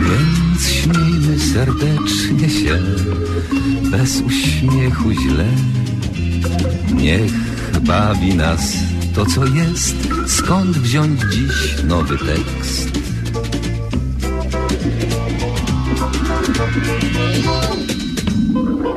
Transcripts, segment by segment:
Więc śmiejmy serdecznie się, bez uśmiechu źle. Niech bawi nas to, co jest, skąd wziąć dziś nowy tekst.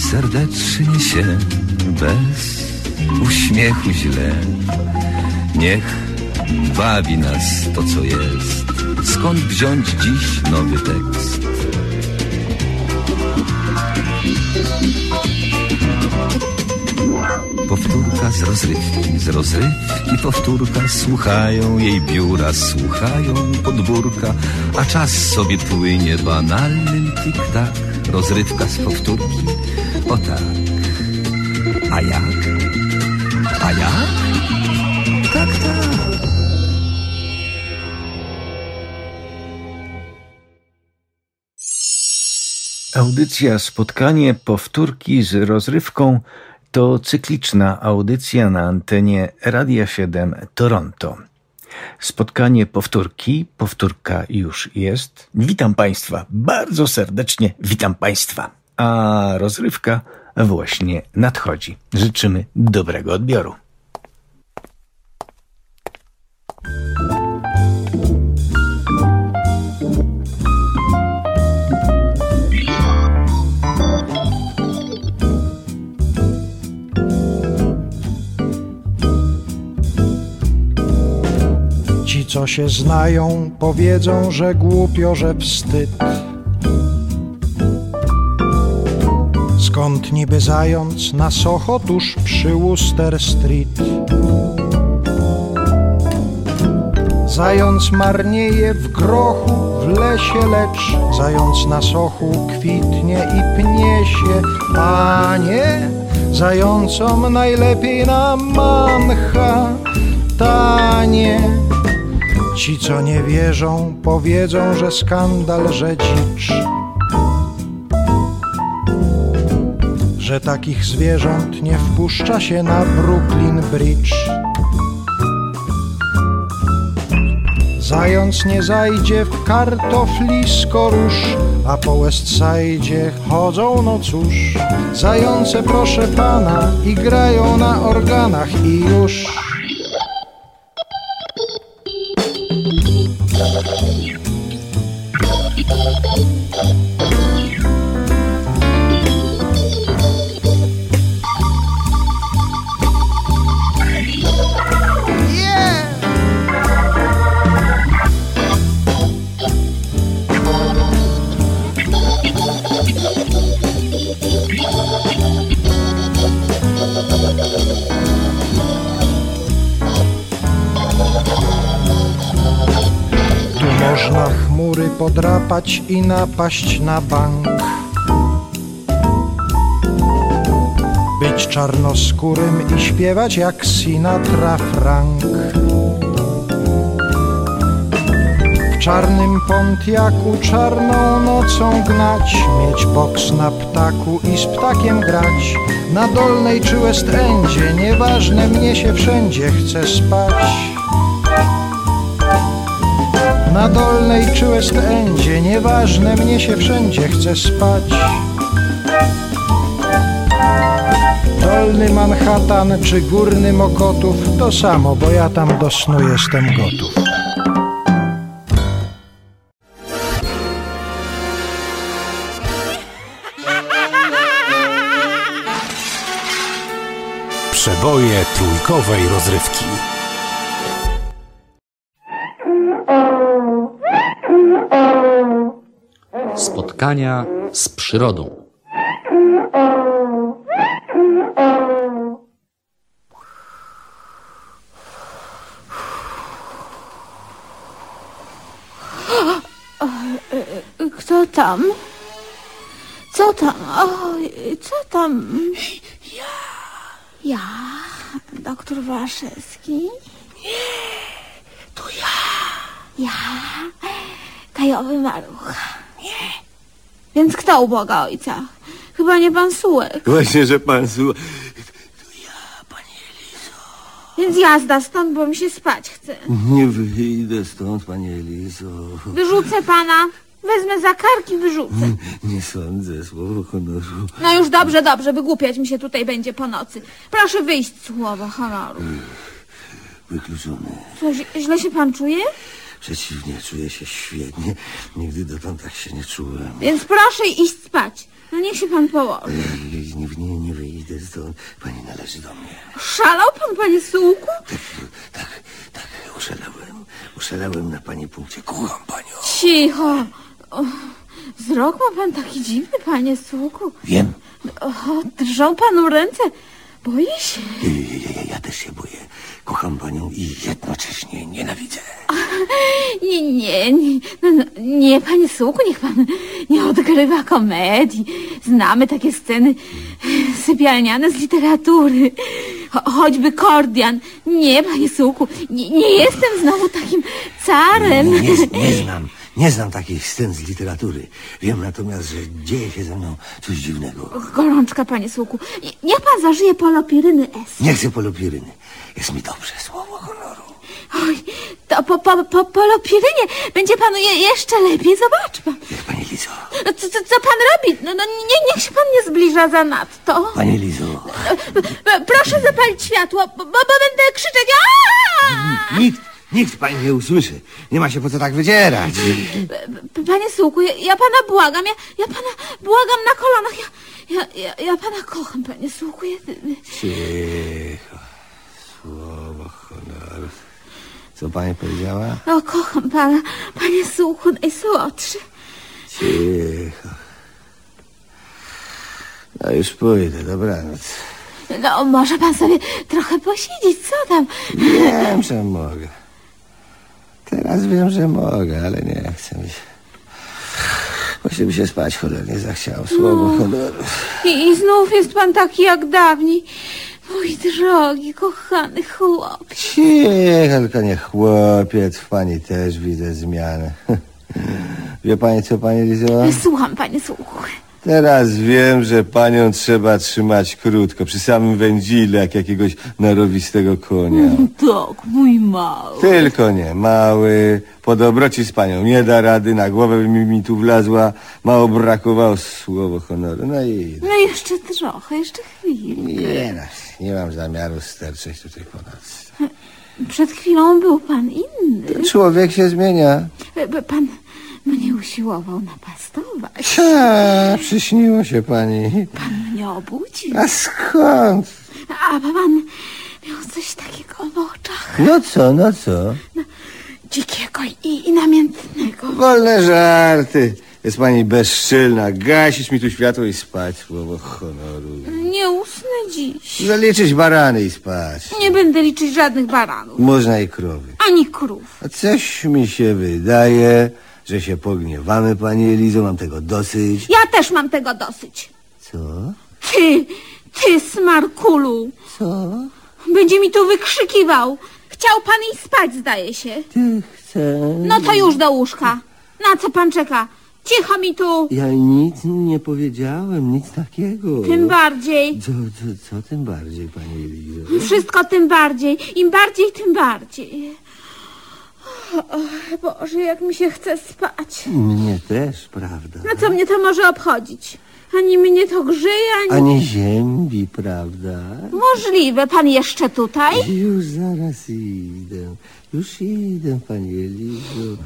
serdecznie się, bez uśmiechu źle. Niech bawi nas to, co jest. Skąd wziąć dziś nowy tekst? Powtórka z rozrywki, z rozrywki powtórka Słuchają jej biura, słuchają podwórka A czas sobie płynie banalnym tik-tak Rozrywka z powtórki, o tak A jak? A jak? Tak, tak Audycja Spotkanie Powtórki z rozrywką to cykliczna audycja na antenie Radia 7 Toronto. Spotkanie powtórki, powtórka już jest. Witam Państwa, bardzo serdecznie witam Państwa. A rozrywka właśnie nadchodzi. Życzymy dobrego odbioru. Co się znają, powiedzą, że głupio, że wstyd. Skąd niby zając na Soho tuż przy Worcester Street? Zając marnieje w grochu, w lesie, lecz zając na sochu kwitnie i pnie się. Panie, zającom najlepiej na mancha, tanie Ci, co nie wierzą, powiedzą, że skandal, że dzicz. Że takich zwierząt nie wpuszcza się na Brooklyn Bridge. Zając nie zajdzie w kartoflisko róż, a po Westside chodzą, no cóż. Zające, proszę pana, i grają na organach i już. Podrapać i napaść na bank. Być czarnoskórym i śpiewać jak Sinatra Frank. W czarnym pontiaku czarną nocą gnać, mieć boks na ptaku i z ptakiem grać. Na dolnej czy West Endzie, nieważne mnie się wszędzie chce spać. Na dolnej czy West Endzie Nieważne, mnie się wszędzie chce spać Dolny Manhattan czy górny Mokotów To samo, bo ja tam do snu jestem gotów Przeboje trójkowej rozrywki. Spotkania z przyrodą. Kto tam? Co tam? Oj, co tam? Ja. Ja? Doktor Waszewski? Nie, to ja. Ja? Kajowy maluch. Więc kto u Boga Ojca? Chyba nie pan Sułek. Właśnie, że pan słucha. Więc jazda stąd, bo mi się spać chce. Nie wyjdę stąd, panie Elizo. Wyrzucę pana. Wezmę za karki, wyrzucę. Nie sądzę, słowo honoru. No już dobrze, dobrze, wygłupiać mi się tutaj będzie po nocy. Proszę wyjść, słowo honoru. Wykluczony. Źle- źle się pan czuje? Przeciwnie, czuję się świetnie. Nigdy dotąd tak się nie czułem. Więc proszę iść spać. No niech się pan położy. Nie, nie, nie wyjdę stąd. Pani należy do mnie. Szalał pan, panie Sułku? Tak, tak, uszalałem. Uszalałem na pani punkcie. Kocham panią. Cicho. O, wzrok ma pan taki dziwny, panie Sułku. Wiem. O, drżą panu ręce. Boi się. Ja, ja, ja, ja też się boję. Kocham panią i jednocześnie nienawidzę. Nie, nie, nie, no, no, nie, panie Sułku, niech pan nie odgrywa komedii. Znamy takie sceny sypialniane z literatury. Cho, choćby Kordian. Nie, panie Sułku, nie, nie jestem znowu takim carem. Nie, nie znam. Nie znam takich scen z literatury. Wiem natomiast, że dzieje się ze mną coś dziwnego. Gorączka, panie Sułku. Niech pan zażyje polopiryny S. Nie chcę polopiryny. Jest mi dobrze, słowo honoru. Oj, to po, po, po polopirynie będzie panu je, jeszcze lepiej. Zobacz pan. Niech pani Lizo. No, co, co, co pan robi? No, no nie, niech się pan nie zbliża za nadto. Pani Lizo. E, Proszę zapalić światło, bo, bo będę krzyczeć. Nikt, nikt pani nie usłyszy. Nie ma się po co tak wydzierać. Panie Sułku, ja, ja pana błagam, ja, ja pana błagam na kolanach. Ja, ja, ja, ja pana kocham, panie Sułku. Cicho. Słowo honoru. Co pani powiedziała? O, kocham pana, panie Sułku, najsłodszy. Cicho. No już pójdę, dobranoc. No, może pan sobie trochę posiedzieć, co tam? Wiem, że mogę. Teraz wiem, że mogę, ale nie chcę mi się. Właśnie mi się spać cholernie zachciało. Słowo honoru. I, I znów jest pan taki jak dawniej. Mój drogi, kochany chłopie. Cicho, tylko nie chłopiec. W pani też widzę zmianę. Wie pani co, pani Lizo? Słucham, panie Sułku. Teraz wiem, że panią trzeba trzymać krótko, przy samym wędzile, jak jakiegoś narowistego konia. Tak, mój mały. Tylko nie, mały, po dobroci z panią nie da rady, na głowę mi, mi tu wlazła, mało brakowało słowo honoru. No i No jeszcze trochę, jeszcze chwilę. nie, no, nie mam zamiaru sterczeć tutaj po nocy. Przed chwilą był pan inny. Człowiek się zmienia. E, Pan mnie usiłował napastować. A, przyśniło się pani. Pan mnie obudził. A skąd? A pan miał coś takiego w oczach. No co, no co? Dzikiego i, i namiętnego. Wolne żarty. Jest pani bezszczelna. Gasić mi tu światło i spać, słowo honoru. Nie usnę dziś. Zaliczyć barany i spać. Nie będę liczyć żadnych baranów. Można i krowy. Ani krów. A coś mi się wydaje, że się pogniewamy, pani Elizo. Mam tego dosyć. Ja też mam tego dosyć. Co? Ty, ty smarkulu. Co? Będzie mi tu wykrzykiwał. Chciał pan iść spać, zdaje się. Ty chcę... No to już do łóżka. Na co pan czeka? Cicho mi tu. Ja nic nie powiedziałem, nic takiego. Tym bardziej. Co, co, co tym bardziej, pani Elizo? Wszystko tym bardziej. Im bardziej, tym bardziej. O, Boże, jak mi się chce spać. Mnie też, prawda? No co mnie to może obchodzić? Ani mnie to grzeje, ani... Ani ziemi, prawda? Możliwe, pan jeszcze tutaj? Już zaraz idę. Już idę, pani Elizo.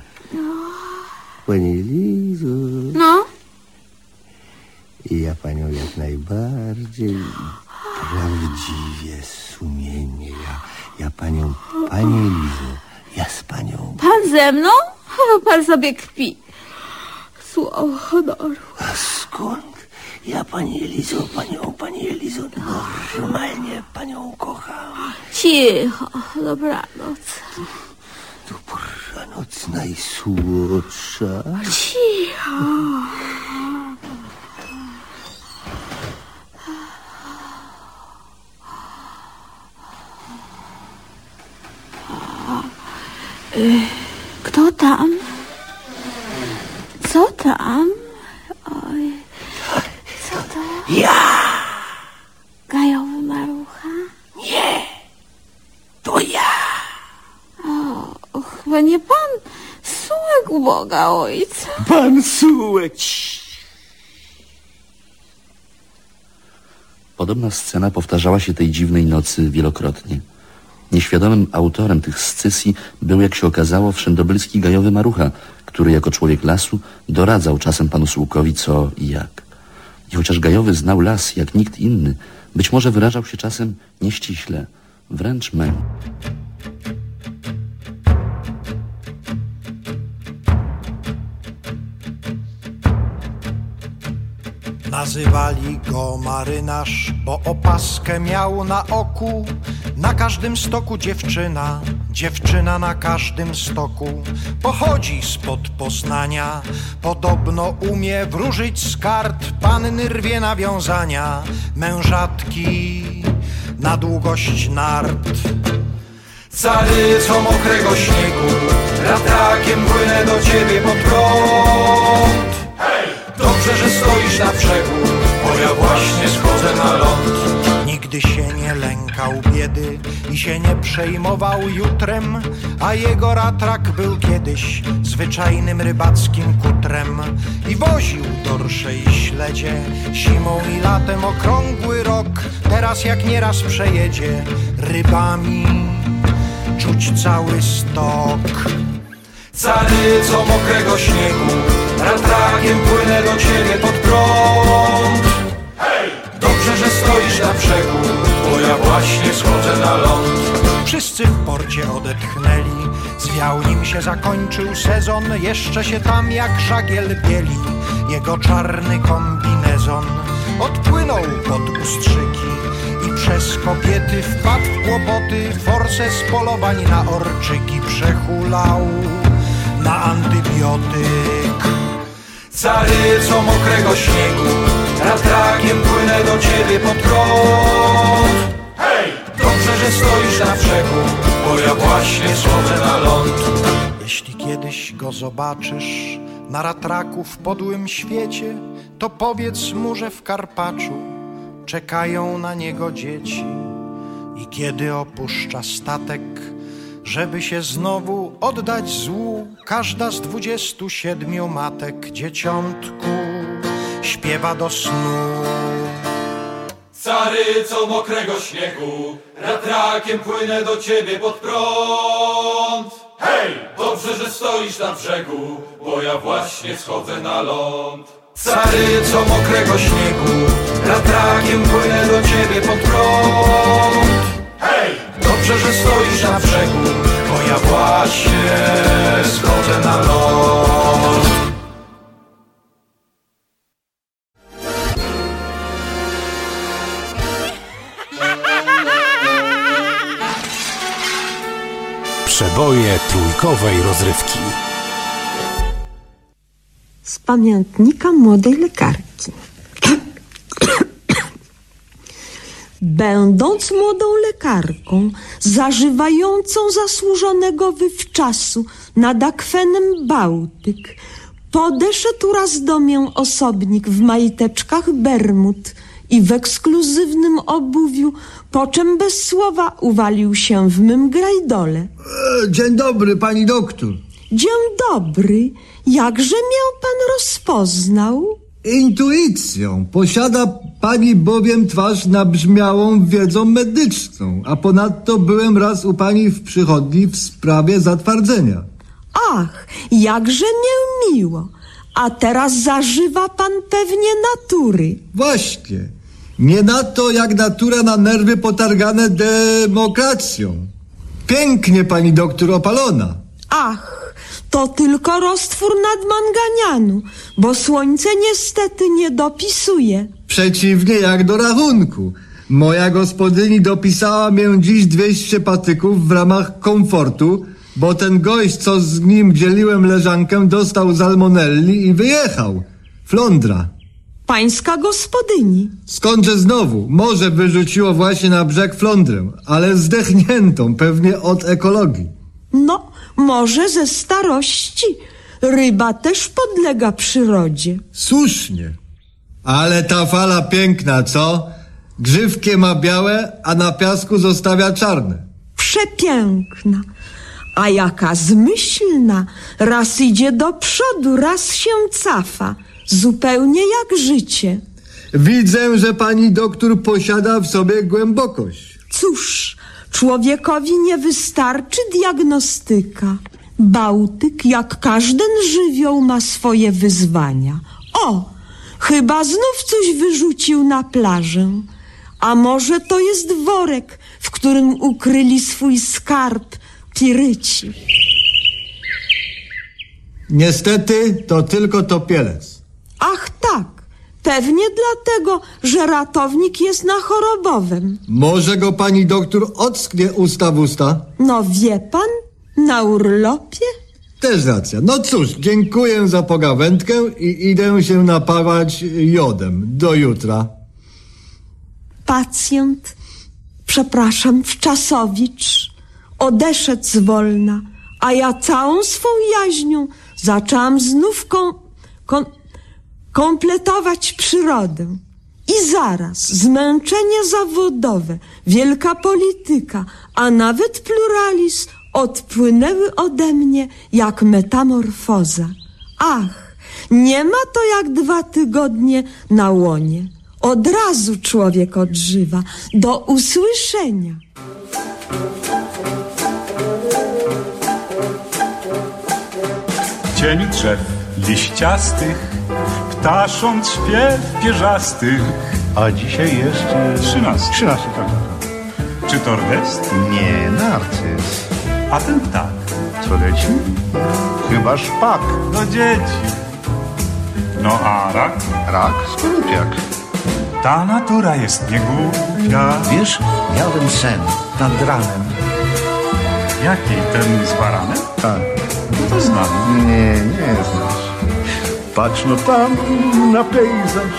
Pani Elizo. No, I ja panią jak najbardziej. prawdziwie sumienie. Ja, ja panią, panie Lizo, ja z panią. Pan ze mną? Pan sobie kpi. Słowo honoru. A skąd? Ja pani Elizo, panią, pani Elizo, normalnie panią kocham. Cicho, dobranoc. Dobranoc najsłodsza. Cicho. Kto tam? Co tam? Oj, co to? Ja! Gajowy marucha? To ja! O, chyba nie pan Sułek u Boga ojca. Pan Sułek! Podobna scena powtarzała się tej dziwnej nocy wielokrotnie. Nieświadomym autorem tych scysji był, jak się okazało, wszędobylski gajowy marucha, który jako człowiek lasu doradzał czasem panu Słukowi co i jak. I chociaż gajowy znał las jak nikt inny, być może wyrażał się czasem nieściśle, wręcz męł. Nazywali go marynarz, bo opaskę miał na oku. Na każdym stoku dziewczyna, dziewczyna na każdym stoku. Pochodzi spod Poznania, podobno umie wróżyć z kart. Panny rwie nawiązania, mężatki na długość nart. Caryco mokrego śniegu, ratrakiem płynę do ciebie pod prąd. Dobrze, że stoisz na brzegu, bo ja właśnie schodzę na ląd. Nigdy się nie lękał biedy i się nie przejmował jutrem, a jego ratrak był kiedyś zwyczajnym rybackim kutrem i woził dorsze i śledzie zimą i latem okrągły rok. Teraz jak nieraz przejedzie rybami czuć cały stok. Caryco mokrego śniegu, ratrakiem płynę do ciebie pod prąd. Dobrze, że stoisz na brzegu, ja właśnie schodzę na ląd. Wszyscy w porcie odetchnęli, zwiał nim się zakończył sezon, jeszcze się tam jak żagiel bieli, jego czarny kombinezon. Odpłynął pod ustrzyki i przez kobiety wpadł w kłopoty, forsę z polowań na orczyki przehulał na antybiotyk. Caryco mokrego śniegu, ratrakiem płynę do ciebie pod prąd. Że stoisz na brzegu, bo ja właśnie schodzę na ląd. Jeśli kiedyś go zobaczysz na ratraku w podłym świecie, to powiedz mu, że w Karpaczu czekają na niego dzieci. I kiedy opuszcza statek, żeby się znowu oddać złu, każda z dwudziestu siedmiu matek dzieciątku śpiewa do snu. Caryco mokrego śniegu, ratrakiem płynę do ciebie pod prąd. Hej, dobrze, że stoisz na brzegu, bo ja właśnie schodzę na ląd. Caryco mokrego śniegu, ratrakiem płynę do ciebie pod prąd. Hej, Dobrze, że stoisz na brzegu, bo ja właśnie schodzę na ląd. Przeboje trójkowej rozrywki. z pamiętnika młodej lekarki. Będąc młodą lekarką, zażywającą zasłużonego wywczasu nad akwenem Bałtyk, podeszedł raz do mię osobnik w majteczkach bermud i w ekskluzywnym obuwiu, po czym bez słowa uwalił się w mym grajdole. E, Dzień dobry, pani doktor. Dzień dobry, jakże mię pan rozpoznał? Intuicją. Posiada pani bowiem twarz nabrzmiałą wiedzą medyczną, a ponadto byłem raz u pani w przychodni w sprawie zatwardzenia. Ach, jakże mię miło. A teraz zażywa pan pewnie natury. Właśnie. Nie na to, jak natura na nerwy potargane demokracją. Pięknie pani doktor opalona. Ach, to tylko roztwór nadmanganianu, bo słońce niestety nie dopisuje. Przeciwnie jak do rachunku. Moja gospodyni dopisała mię dziś 200 patyków w ramach komfortu, bo ten gość, co z nim dzieliłem leżankę, dostał salmonelli i wyjechał. Flądra. Pańska gospodyni. Skądże znowu? Morze wyrzuciło właśnie na brzeg flądrę, ale zdechniętą, pewnie od ekologii. No, może ze starości. Ryba też podlega przyrodzie. Słusznie. Ale ta fala piękna, co? Grzywkie ma białe, a na piasku zostawia czarne. Przepiękna. A jaka zmyślna. Raz idzie do przodu, raz się cafa. Zupełnie jak życie. Widzę, że pani doktor posiada w sobie głębokość. Cóż, człowiekowi nie wystarczy diagnostyka. Bałtyk, jak każdy żywioł, ma swoje wyzwania. O, chyba znów coś wyrzucił na plażę. A może to jest worek, w którym ukryli swój skarb piryci. Niestety to tylko topielec. Ach tak, pewnie dlatego, że ratownik jest na chorobowym. Może go pani doktor ocknie usta w usta? No wie pan, na urlopie? Też racja. No cóż, dziękuję za pogawędkę i idę się napawać jodem. Do jutra. Pacjent, przepraszam, wczasowicz, odeszedł zwolna, a ja całą swą jaźnią zaczęłam znów kom, kom, kompletować przyrodę. I zaraz zmęczenie zawodowe, wielka polityka, a nawet pluralizm odpłynęły ode mnie jak metamorfoza. Ach, nie ma to jak dwa tygodnie na łonie. Od razu człowiek odżywa. Do usłyszenia. Cień drzew liściastych, ptasząc śpiew pierzastych. A dzisiaj jest... Trzynasty. Trzynasty, tak, tak, tak. Czy tordest? Nie, narcyz. A ten ptak? Co leci? Chyba szpak. Do dzieci. No a rak? Rak? Skorupiak. Ta natura jest niegłupia. Wiesz, miałem sen nad ranem. Jaki? Ten z baranem? Tak. To znam. Nie, nie znasz. Patrz no tam na pejzaż.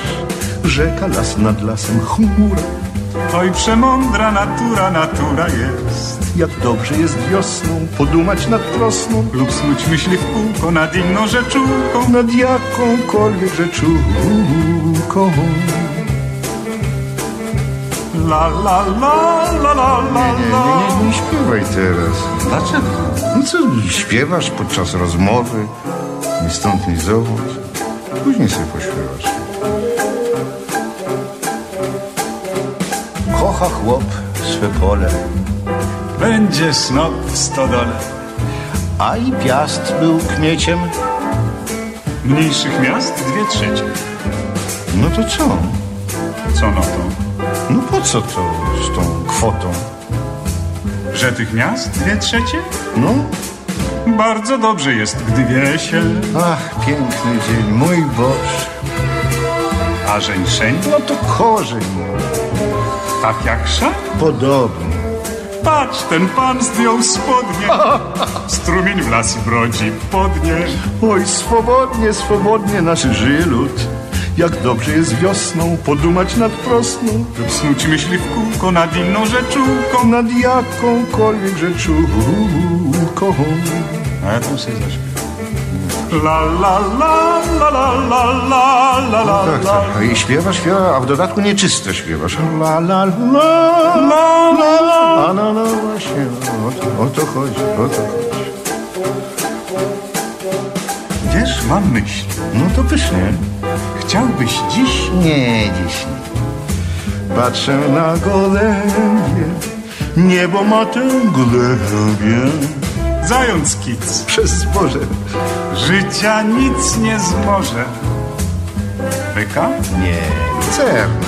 Rzeka, las nad lasem, chmura. Oj, przemądra natura, natura jest. Jak dobrze jest wiosną podumać nad trosną Lub snuć myśli w kółko nad inną rzeczówką. nad jakąkolwiek rzeczówką. La la la la la la Nie, la. nie, nie, nie śpiewaj teraz. Dlaczego? No co, śpiewasz podczas rozmowy, ni stąd, ni zowąd. Później sobie pośpiewasz. Kocha chłop swe pole, Będzie snop w stodole. a i piast był kmieciem. Mniejszych miast dwie trzecie. No to co? Co no to? No po co to z tą kwotą? Że tych miast dwie trzecie? No, Bardzo dobrze jest, gdy wie się. ach, piękny dzień, mój Boże. A żeńszeń? No to korzeń, Tak jak szak? podobnie. Patrz, ten pan zdjął spodnie. Strumień w las brodzi podnie. Oj, swobodnie, swobodnie nasz żyje lud. Jak dobrze jest wiosną podumać nad prosną, Lub snuć myśli w kółko nad inną rzeczówką. nad jakąkolwiek rzeczówką. A ja tam sobie zaśpiewam. La la la la la la la la la Tak, la tak. I śpiewa, śpiewa, a w dodatku nieczysto śpiewasz. La, la, la, la la A no, no właśnie, o to, o to chodzi, o to chodzi. Mam myśl. No to pysznie. Chciałbyś dziś Nie, dziś nie. Patrzę na gołębie, niebo ma tę głębię. zając kic. Przez zboże. Życia nic nie zmoże. Byka? Nie, lucerna.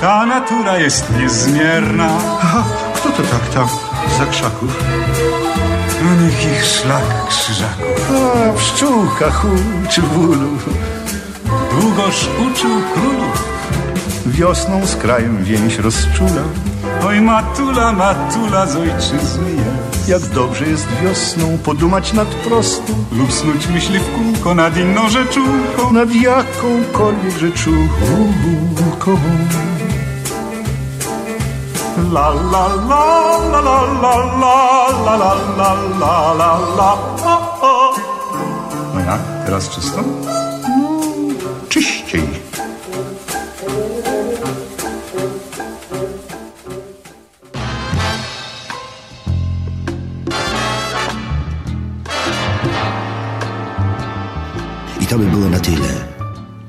Ta natura jest niezmierna. Aha, kto to tak tam za krzaków? Niech ich szlak krzyżaków. A, pszczółka huczy w ulu. Długoż uczył królów. Wiosną z krajem więź rozczula. Oj matula, matula z ojczyzny jest. Jak dobrze jest wiosną podumać nad prostą. Lub snuć myśli w kółko nad inną rzeczówką. Nad jakąkolwiek rzeczówką. La la la la la la la la la la la la la. No jak? Teraz czysto?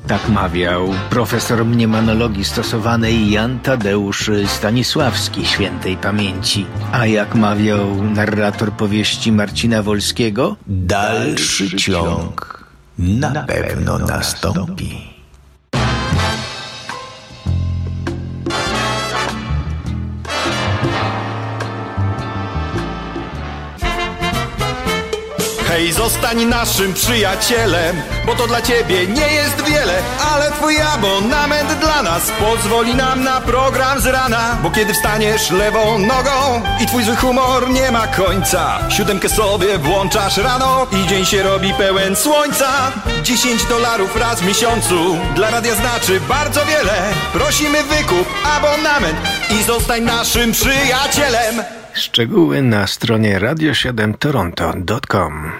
Tak mawiał profesor mniemanologii stosowanej Jan Tadeusz Stanisławski świętej pamięci. A jak mawiał narrator powieści Marcina Wolskiego, dalszy ciąg na pewno nastąpi. Hej, zostań naszym przyjacielem, bo to dla ciebie nie jest wiele, ale twój abonament dla nas pozwoli nam na program z rana, bo kiedy wstaniesz lewą nogą i twój zły humor nie ma końca, siódemkę sobie włączasz rano i dzień się robi pełen słońca. 10 dolarów raz w miesiącu dla radia znaczy bardzo wiele. Prosimy wykup abonament i zostań naszym przyjacielem. Szczegóły na stronie radio7toronto.com